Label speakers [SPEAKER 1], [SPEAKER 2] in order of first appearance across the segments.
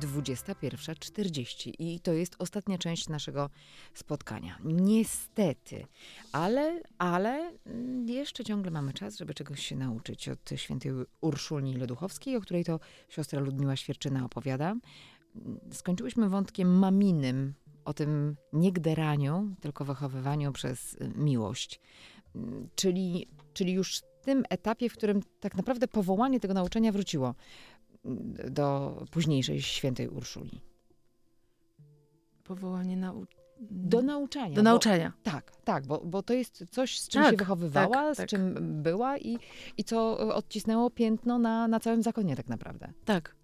[SPEAKER 1] 21.40 i to jest ostatnia część naszego spotkania. Niestety, ale, ale mm, jeszcze ciągle mamy czas, żeby czegoś się nauczyć od świętej Urszuli Leduchowskiej, o której to siostra Ludmiła Świerczyna opowiada. Skończyłyśmy wątkiem maminym, o tym nie gderaniu, tylko wychowywaniu przez miłość. Czyli, czyli już w tym etapie, w którym tak naprawdę powołanie tego nauczenia wróciło do późniejszej świętej Urszuli.
[SPEAKER 2] Powołanie na...
[SPEAKER 1] Do nauczania.
[SPEAKER 2] Do
[SPEAKER 1] bo-
[SPEAKER 2] nauczania.
[SPEAKER 1] tak, tak, bo, bo to jest coś, z czym
[SPEAKER 2] Tak,
[SPEAKER 1] się wychowywała,
[SPEAKER 2] tak,
[SPEAKER 1] z
[SPEAKER 2] tak.
[SPEAKER 1] czym była i, i co odcisnęło piętno na, na całym zakonie tak naprawdę.
[SPEAKER 2] Tak.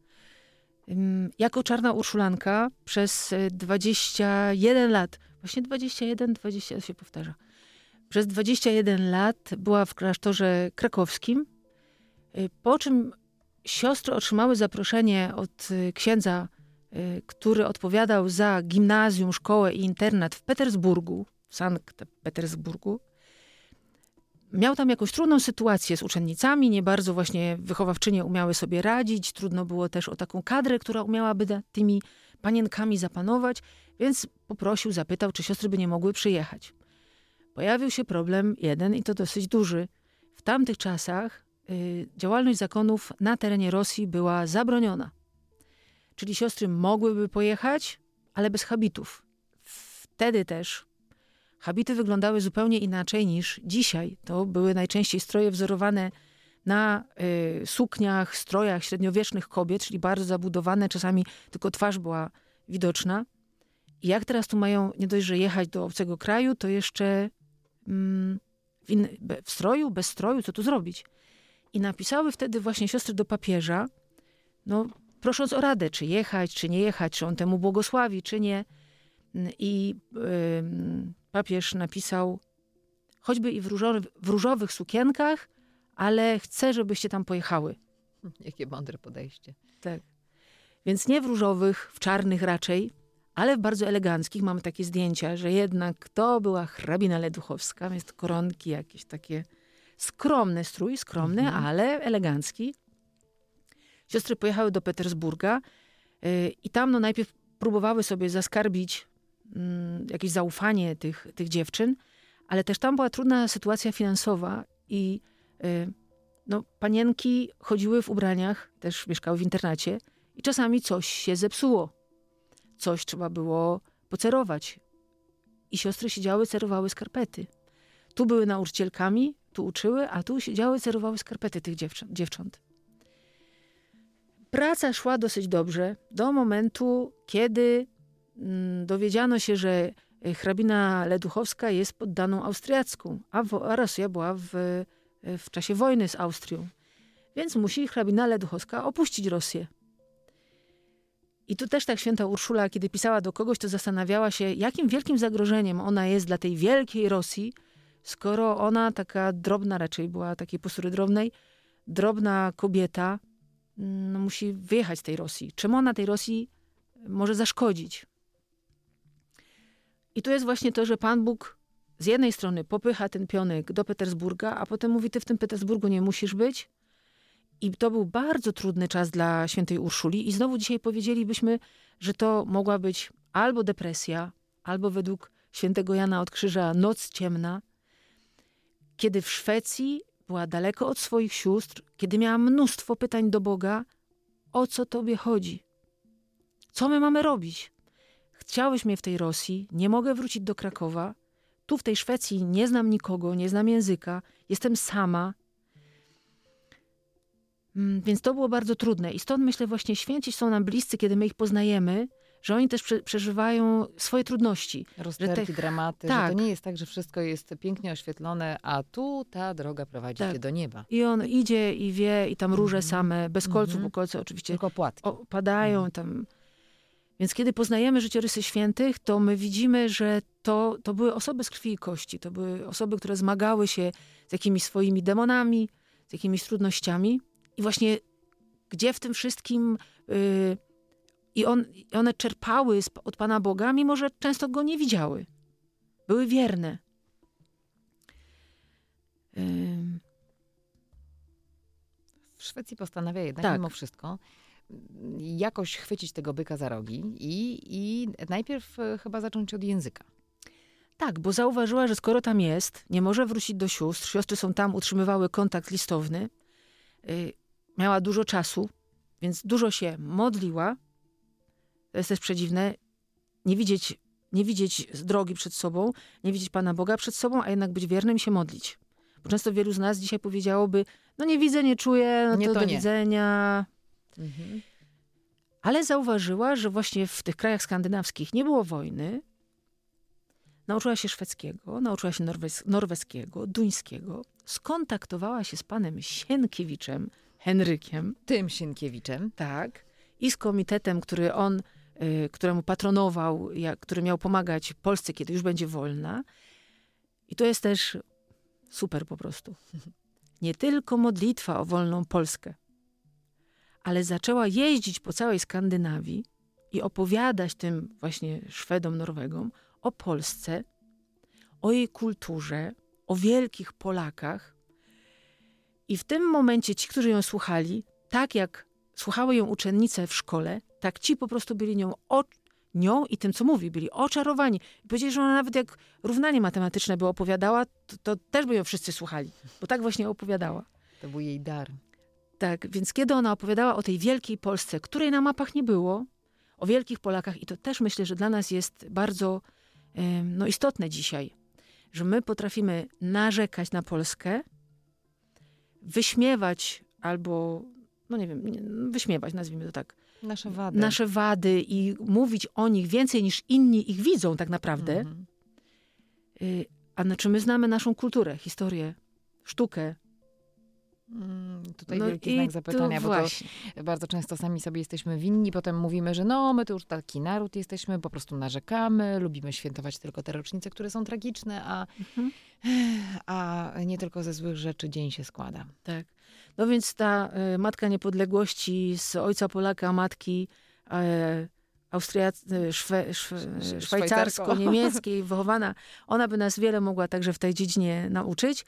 [SPEAKER 2] Jako czarna urszulanka przez y, 21 lat, właśnie 21, 20 się powtarza, przez 21 lat była w klasztorze krakowskim, y, po czym siostry otrzymały zaproszenie od y, księdza, y, który odpowiadał za gimnazjum, szkołę i internat w Petersburgu, w Sankt Petersburgu. Miał tam jakąś trudną sytuację z uczennicami, nie bardzo właśnie wychowawczynie umiały sobie radzić, trudno było też o taką kadrę, która umiałaby tymi panienkami zapanować, więc poprosił, zapytał, czy siostry by nie mogły przyjechać. Pojawił się problem jeden i to dosyć duży. W tamtych czasach działalność zakonów na terenie Rosji była zabroniona. Czyli siostry mogłyby pojechać, ale bez habitów. Wtedy też habity wyglądały zupełnie inaczej niż dzisiaj. To były najczęściej stroje wzorowane na y, sukniach, strojach średniowiecznych kobiet, czyli bardzo zabudowane, czasami tylko twarz była widoczna. I jak teraz tu mają nie dość, że jechać do obcego kraju, to jeszcze mm, w, w stroju, bez stroju, co tu zrobić? I napisały wtedy właśnie siostry do papieża, no, prosząc o radę, czy jechać, czy nie jechać, czy on temu błogosławi, czy nie. I ym, papież napisał, choćby i w, w różowych sukienkach, ale chcę, żebyście tam pojechały.
[SPEAKER 1] Jakie mądre podejście.
[SPEAKER 2] Tak. Więc nie w różowych, w czarnych raczej, ale w bardzo eleganckich. Mamy takie zdjęcia, że jednak to była hrabina Leduchowska, więc koronki jakieś takie skromny strój, skromny, ale elegancki. Siostry pojechały do Petersburga y, i tam no najpierw próbowały sobie zaskarbić mm, jakieś zaufanie tych, tych dziewczyn, ale też tam była trudna sytuacja finansowa i y, no, panienki chodziły w ubraniach, też mieszkały w internacie i czasami coś się zepsuło. Coś trzeba było pocerować. I siostry siedziały, cerowały skarpety. Tu były nauczycielkami, tu uczyły, a tu siedziały, cerowały skarpety tych dziewcząt. Praca szła dosyć dobrze do momentu, kiedy mm, dowiedziano się, że y, hrabina Leduchowska jest poddaną austriacką, a, wo- a Rosja była w, w czasie wojny z Austrią. Więc musi hrabina Leduchowska opuścić Rosję. I tu też tak święta Urszula, kiedy pisała do kogoś, to zastanawiała się, jakim wielkim zagrożeniem ona jest dla tej wielkiej Rosji, skoro ona taka drobna raczej była, takiej postury drobnej, drobna kobieta, no, musi wyjechać z tej Rosji. Czemu ona tej Rosji może zaszkodzić? I tu jest właśnie to, że Pan Bóg z jednej strony popycha ten pionek do Petersburga, a potem mówi, ty w tym Petersburgu nie musisz być. I to był bardzo trudny czas dla świętej Urszuli. I znowu dzisiaj powiedzielibyśmy, że to mogła być albo depresja, albo według świętego Jana od Krzyża noc ciemna, kiedy w Szwecji była daleko od swoich sióstr, kiedy miała mnóstwo pytań do Boga, o co tobie chodzi? Co my mamy robić? Chciałeś mnie w tej Rosji, nie mogę wrócić do Krakowa. Tu w tej Szwecji nie znam nikogo, nie znam języka, jestem sama. Mm, Więc to było bardzo trudne. I stąd myślę, właśnie święci są nam bliscy, kiedy my ich poznajemy, że oni też prze, przeżywają swoje trudności.
[SPEAKER 1] Rozterki,
[SPEAKER 2] te-
[SPEAKER 1] dramaty,
[SPEAKER 2] tak.
[SPEAKER 1] że to nie jest tak, że wszystko jest pięknie oświetlone, a tu ta droga prowadzi
[SPEAKER 2] Tak.
[SPEAKER 1] cię do nieba.
[SPEAKER 2] I on idzie i wie, i tam róże same, bez kolców,
[SPEAKER 1] Mhm.
[SPEAKER 2] bo kolce oczywiście
[SPEAKER 1] Tylko płatki.
[SPEAKER 2] opadają tam. Więc kiedy poznajemy życiorysy świętych, to my widzimy, że to, to były osoby z krwi i kości. To były osoby, które zmagały się z jakimiś swoimi demonami, z jakimiś trudnościami. I właśnie gdzie w tym wszystkim y, i on, i one czerpały od Pana Boga, mimo że często Go nie widziały. Były wierne. Ym,
[SPEAKER 1] W Szwecji postanawia jednak
[SPEAKER 2] Tak.
[SPEAKER 1] mimo wszystko mm, jakoś chwycić tego byka za rogi i, i najpierw e, chyba zacząć od języka.
[SPEAKER 2] Tak, bo zauważyła, że skoro tam jest, nie może wrócić do sióstr, siostry są tam, utrzymywały kontakt listowny, y, miała dużo czasu, więc dużo się modliła. To jest też przedziwne, nie widzieć, nie widzieć drogi przed sobą, nie widzieć Pana Boga przed sobą, a jednak być wiernym i się modlić. Bo często wielu z nas dzisiaj powiedziałoby, no nie widzę, nie czuję, no
[SPEAKER 1] Nie,
[SPEAKER 2] to,
[SPEAKER 1] to
[SPEAKER 2] do
[SPEAKER 1] nie.
[SPEAKER 2] widzenia.
[SPEAKER 1] Mhm.
[SPEAKER 2] Ale zauważyła, że właśnie w tych krajach skandynawskich nie było wojny. Nauczyła się szwedzkiego, nauczyła się norwes- norweskiego, duńskiego. Skontaktowała się z panem Sienkiewiczem, Henrykiem,
[SPEAKER 1] Tym Sienkiewiczem.
[SPEAKER 2] tak, i z komitetem, który on, któremu patronował, który miał pomagać Polsce, kiedy już będzie wolna. I to jest też super po prostu. Nie tylko modlitwa o wolną Polskę, ale zaczęła jeździć po całej Skandynawii i opowiadać tym właśnie Szwedom, Norwegom o Polsce, o jej kulturze, o wielkich Polakach. I w tym momencie ci, którzy ją słuchali, tak jak słuchały ją uczennice w szkole, tak ci po prostu byli nią, o, nią i tym, co mówi, byli oczarowani. Powiedzieli, że ona nawet jak równanie matematyczne by opowiadała, to, to też by ją wszyscy słuchali, bo tak właśnie opowiadała.
[SPEAKER 1] To był jej dar.
[SPEAKER 2] Tak, więc kiedy ona opowiadała o tej wielkiej Polsce, której na mapach nie było, o wielkich Polakach, i to też myślę, że dla nas jest bardzo no, istotne dzisiaj, że my potrafimy narzekać na Polskę, wyśmiewać albo, no nie wiem, wyśmiewać, nazwijmy to tak,
[SPEAKER 1] Nasze wady.
[SPEAKER 2] nasze wady i mówić o nich więcej niż inni ich widzą tak naprawdę.
[SPEAKER 1] Mhm.
[SPEAKER 2] Y, A no, czy my znamy naszą kulturę, historię, sztukę?
[SPEAKER 1] Mm, Tutaj
[SPEAKER 2] No
[SPEAKER 1] wielki znak zapytania, bo
[SPEAKER 2] właśnie.
[SPEAKER 1] to bardzo często sami sobie jesteśmy winni, potem mówimy, że no, my to już taki naród jesteśmy, po prostu narzekamy, lubimy świętować tylko te rocznice, które są tragiczne, a,
[SPEAKER 2] Mhm.
[SPEAKER 1] a nie tylko ze złych rzeczy dzień się składa.
[SPEAKER 2] Tak. No więc ta e, matka niepodległości z ojca Polaka, matki e, Austriac- e, szwe, szwe,
[SPEAKER 1] Sz-
[SPEAKER 2] szwajcarsko-niemieckiej, wychowana, ona by nas wiele mogła także w tej dziedzinie nauczyć.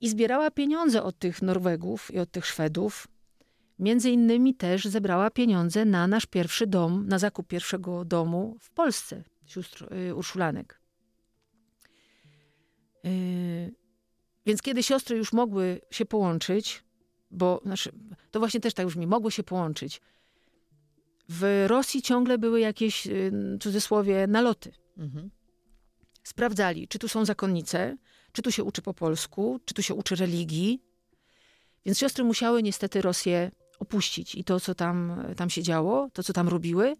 [SPEAKER 2] I zbierała pieniądze od tych Norwegów i od tych Szwedów. Między innymi też zebrała pieniądze na nasz pierwszy dom, na zakup pierwszego domu w Polsce, sióstr y, Urszulanek. Y, Więc kiedy siostry już mogły się połączyć, bo znaczy, to właśnie też tak brzmi, mogły się połączyć. W Rosji ciągle były jakieś, y, w cudzysłowie, naloty.
[SPEAKER 1] Mhm.
[SPEAKER 2] Sprawdzali, czy tu są zakonnice, czy tu się uczy po polsku, czy tu się uczy religii. Więc siostry musiały niestety Rosję opuścić i to, co tam, tam się działo, to, co tam robiły.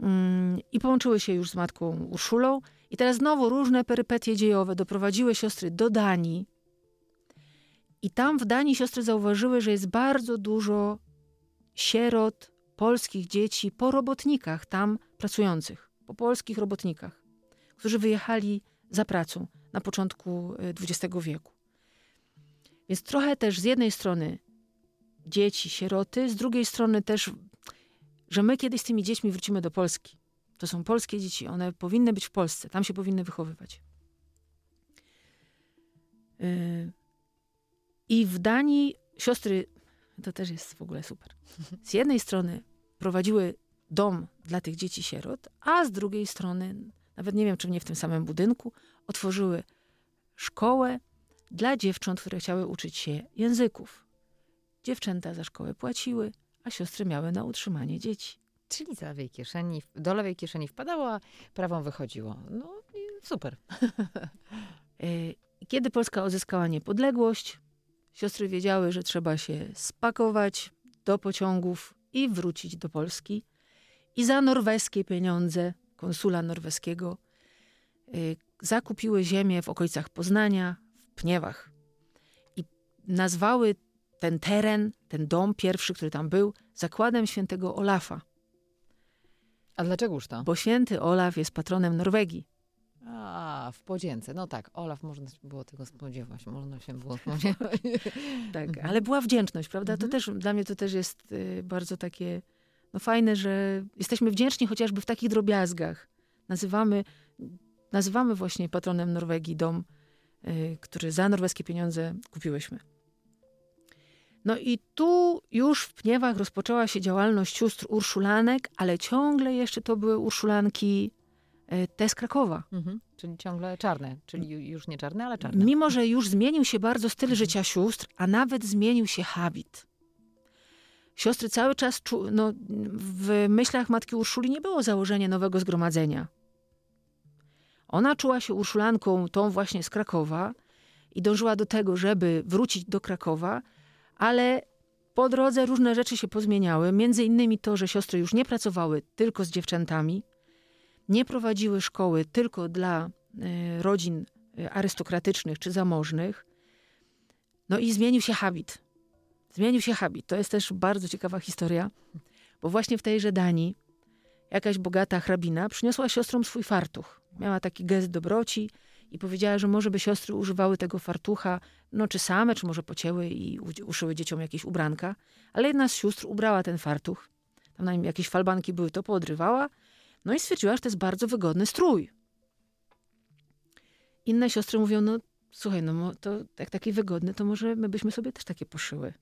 [SPEAKER 2] Mm, I połączyły się już z matką Urszulą. I teraz znowu różne perypetie dziejowe doprowadziły siostry do Danii. I tam w Danii siostry zauważyły, że jest bardzo dużo sierot, polskich dzieci po robotnikach tam pracujących, po polskich robotnikach, którzy wyjechali za pracą na początku XX wieku. Więc trochę też z jednej strony dzieci, sieroty, z drugiej strony też, że my kiedyś z tymi dziećmi wrócimy do Polski. To są polskie dzieci, one powinny być w Polsce, tam się powinny wychowywać. Y, I w Danii siostry, to też jest w ogóle super. Z jednej strony prowadziły dom dla tych dzieci sierot, a z drugiej strony, nawet nie wiem, czy nie w tym samym budynku, otworzyły szkołę dla dziewcząt, które chciały uczyć się języków. Dziewczęta za szkołę płaciły, a siostry miały na utrzymanie dzieci.
[SPEAKER 1] Czyli z lewej kieszeni, do lewej kieszeni wpadało, a prawą wychodziło. No super.
[SPEAKER 2] Y, Kiedy Polska odzyskała niepodległość, siostry wiedziały, że trzeba się spakować do pociągów i wrócić do Polski. i za norweskie pieniądze konsula norweskiego y, zakupiły ziemię w okolicach Poznania, w Pniewach. I nazwały ten teren, ten dom pierwszy, który tam był, zakładem świętego Olafa.
[SPEAKER 1] A dlaczegoż to?
[SPEAKER 2] Bo święty Olaf jest patronem Norwegii.
[SPEAKER 1] A, w podzięce. No tak, Olaf, można się było tego spodziewać. Można się było spodziewać.
[SPEAKER 2] Tak,
[SPEAKER 1] Mhm.
[SPEAKER 2] ale była wdzięczność, prawda? To też, dla mnie to też jest y, bardzo takie no fajne, że jesteśmy wdzięczni chociażby w takich drobiazgach. Nazywamy, nazywamy właśnie patronem Norwegii dom, y, który za norweskie pieniądze kupiłyśmy. No i tu już w Pniewach rozpoczęła się działalność sióstr Urszulanek, ale ciągle jeszcze to były Urszulanki y, te z Krakowa.
[SPEAKER 1] Mhm. Czyli ciągle czarne. Czyli ju- już nie czarne, ale czarne.
[SPEAKER 2] Mimo, że już zmienił się bardzo styl życia sióstr, a nawet zmienił się habit. Siostry cały czas, czu, no, w myślach matki Urszuli nie było założenia nowego zgromadzenia. Ona czuła się Urszulanką tą właśnie z Krakowa i dążyła do tego, żeby wrócić do Krakowa, ale po drodze różne rzeczy się pozmieniały. Między innymi to, że siostry już nie pracowały tylko z dziewczętami, nie prowadziły szkoły tylko dla e, rodzin e, arystokratycznych czy zamożnych. No i zmienił się habit. Zmienił się habit. To jest też bardzo ciekawa historia, bo właśnie w tejże Danii jakaś bogata hrabina przyniosła siostrom swój fartuch. Miała taki gest dobroci i powiedziała, że może by siostry używały tego fartucha, no czy same, czy może pocięły i uszyły dzieciom jakieś ubranka. Ale jedna z sióstr ubrała ten fartuch. Tam na nim jakieś falbanki były, to poodrywała. No i stwierdziła, że to jest bardzo wygodny strój. Inne siostry mówią, no słuchaj, no to jak taki wygodny, to może my byśmy sobie też takie poszyły.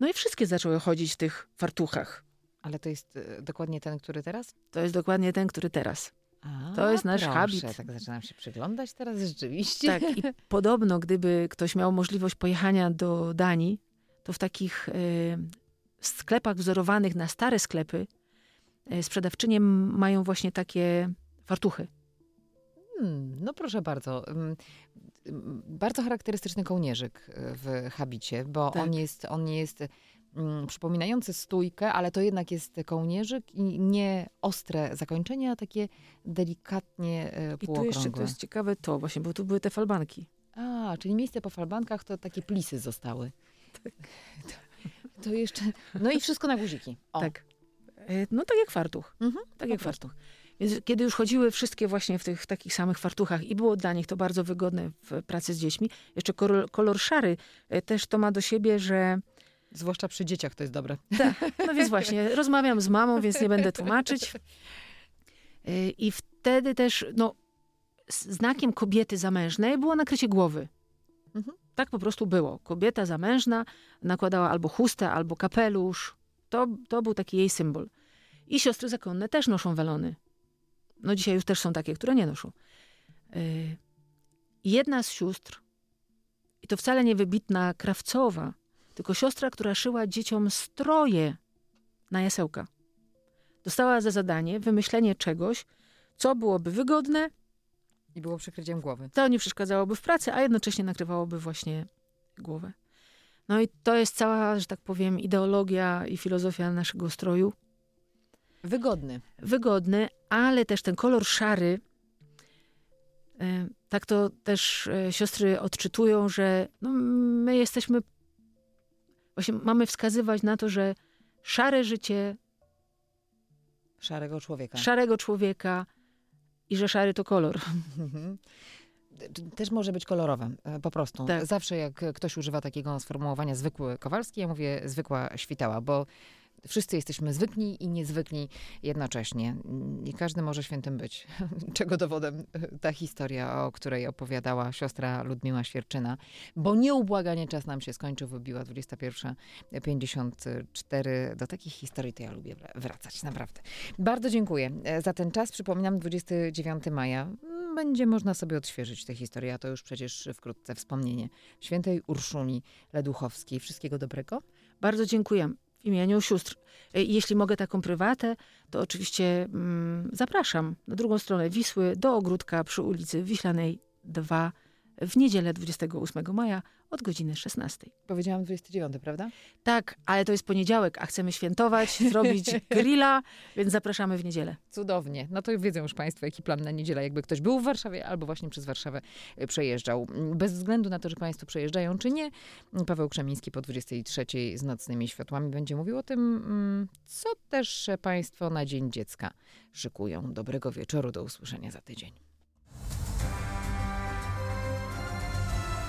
[SPEAKER 2] No i wszystkie zaczęły chodzić w tych fartuchach.
[SPEAKER 1] Ale to jest e, dokładnie ten, który teraz?
[SPEAKER 2] To jest dokładnie ten, który teraz.
[SPEAKER 1] A,
[SPEAKER 2] To jest nasz
[SPEAKER 1] proszę,
[SPEAKER 2] habit.
[SPEAKER 1] Tak zaczynam się przyglądać teraz rzeczywiście.
[SPEAKER 2] Tak, i podobno, gdyby ktoś miał możliwość pojechania do Danii, to w takich e, sklepach wzorowanych na stare sklepy e, sprzedawczynie mają właśnie takie fartuchy.
[SPEAKER 1] Hmm, no proszę bardzo. Ym, ym, Bardzo charakterystyczny kołnierzyk y, w habicie, bo
[SPEAKER 2] Tak.
[SPEAKER 1] on jest, on nie jest mm, przypominający stójkę, ale to jednak jest kołnierzyk i nie ostre zakończenie, a takie delikatnie y,
[SPEAKER 2] I tu
[SPEAKER 1] półokrągłe.
[SPEAKER 2] jeszcze to jest ciekawe to właśnie, bo tu były te falbanki.
[SPEAKER 1] A, czyli miejsce po falbankach to takie plisy zostały.
[SPEAKER 2] Tak.
[SPEAKER 1] To, to jeszcze, no i wszystko na guziki. O.
[SPEAKER 2] Tak. E, No tak jak fartuch.
[SPEAKER 1] Mhm,
[SPEAKER 2] Tak jak fartuch. Więc kiedy już chodziły wszystkie właśnie w tych w takich samych fartuchach i było dla nich to bardzo wygodne w pracy z dziećmi, jeszcze kolor, kolor szary e, też to ma do siebie, że
[SPEAKER 1] Zwłaszcza przy dzieciach to jest dobre.
[SPEAKER 2] No więc właśnie, rozmawiam z mamą, więc nie będę tłumaczyć. Y, I wtedy też, no, znakiem kobiety zamężnej było nakrycie głowy.
[SPEAKER 1] Mhm.
[SPEAKER 2] Tak po prostu było. Kobieta zamężna nakładała albo chustę, albo kapelusz. To, to był taki jej symbol. I siostry zakonne też noszą welony. No dzisiaj już też są takie, które nie noszą. Y, Jedna z sióstr, i to wcale nie wybitna krawcowa, tylko siostra, która szyła dzieciom stroje na jasełka. Dostała za zadanie wymyślenie czegoś, co byłoby wygodne,
[SPEAKER 1] I było przykryciem głowy.
[SPEAKER 2] to nie przeszkadzałoby w pracy, a jednocześnie nakrywałoby właśnie głowę. No i to jest cała, że tak powiem, ideologia i filozofia naszego stroju.
[SPEAKER 1] Wygodny.
[SPEAKER 2] Wygodny, ale też ten kolor szary. e, Tak to też e, siostry odczytują, że no, my jesteśmy, właśnie mamy wskazywać na to, że szare życie
[SPEAKER 1] Szarego człowieka.
[SPEAKER 2] szarego człowieka i że szary to kolor.
[SPEAKER 1] Mhm. Też może być kolorowe, e, po prostu.
[SPEAKER 2] Tak.
[SPEAKER 1] Zawsze jak ktoś używa takiego sformułowania zwykły Kowalski, ja mówię zwykła świtała, bo wszyscy jesteśmy zwykli i niezwykli jednocześnie. Nie każdy może świętym być. Czego dowodem e, ta historia, o której opowiadała siostra Ludmiła Świerczyna. Bo nieubłaganie czas nam się skończył, wybiła 21.54. Do takich historii to ja lubię wra- wracać, naprawdę. Bardzo dziękuję e, za ten czas. Przypominam, 29 maja. Mm, Będzie można sobie odświeżyć tę historię, a to już przecież wkrótce wspomnienie świętej Urszuli Leduchowskiej. Wszystkiego dobrego.
[SPEAKER 2] Bardzo dziękuję imieniu sióstr. E, Jeśli mogę taką prywatę, to oczywiście mm, zapraszam na drugą stronę Wisły do ogródka przy ulicy Wiślanej 2 w niedzielę 28 maja od godziny 16.
[SPEAKER 1] Powiedziałam 29, prawda?
[SPEAKER 2] Tak, ale to jest poniedziałek, a chcemy świętować, zrobić grilla, więc zapraszamy w niedzielę.
[SPEAKER 1] Cudownie. No to wiedzą już Państwo, jaki plan na niedzielę, jakby ktoś był w Warszawie albo właśnie przez Warszawę y, przejeżdżał. Bez względu na to, że Państwo przejeżdżają czy nie, Paweł Krzemiński po 23 z nocnymi światłami będzie mówił o tym, mm, co też Państwo na Dzień Dziecka szykują. Dobrego wieczoru, do usłyszenia za tydzień.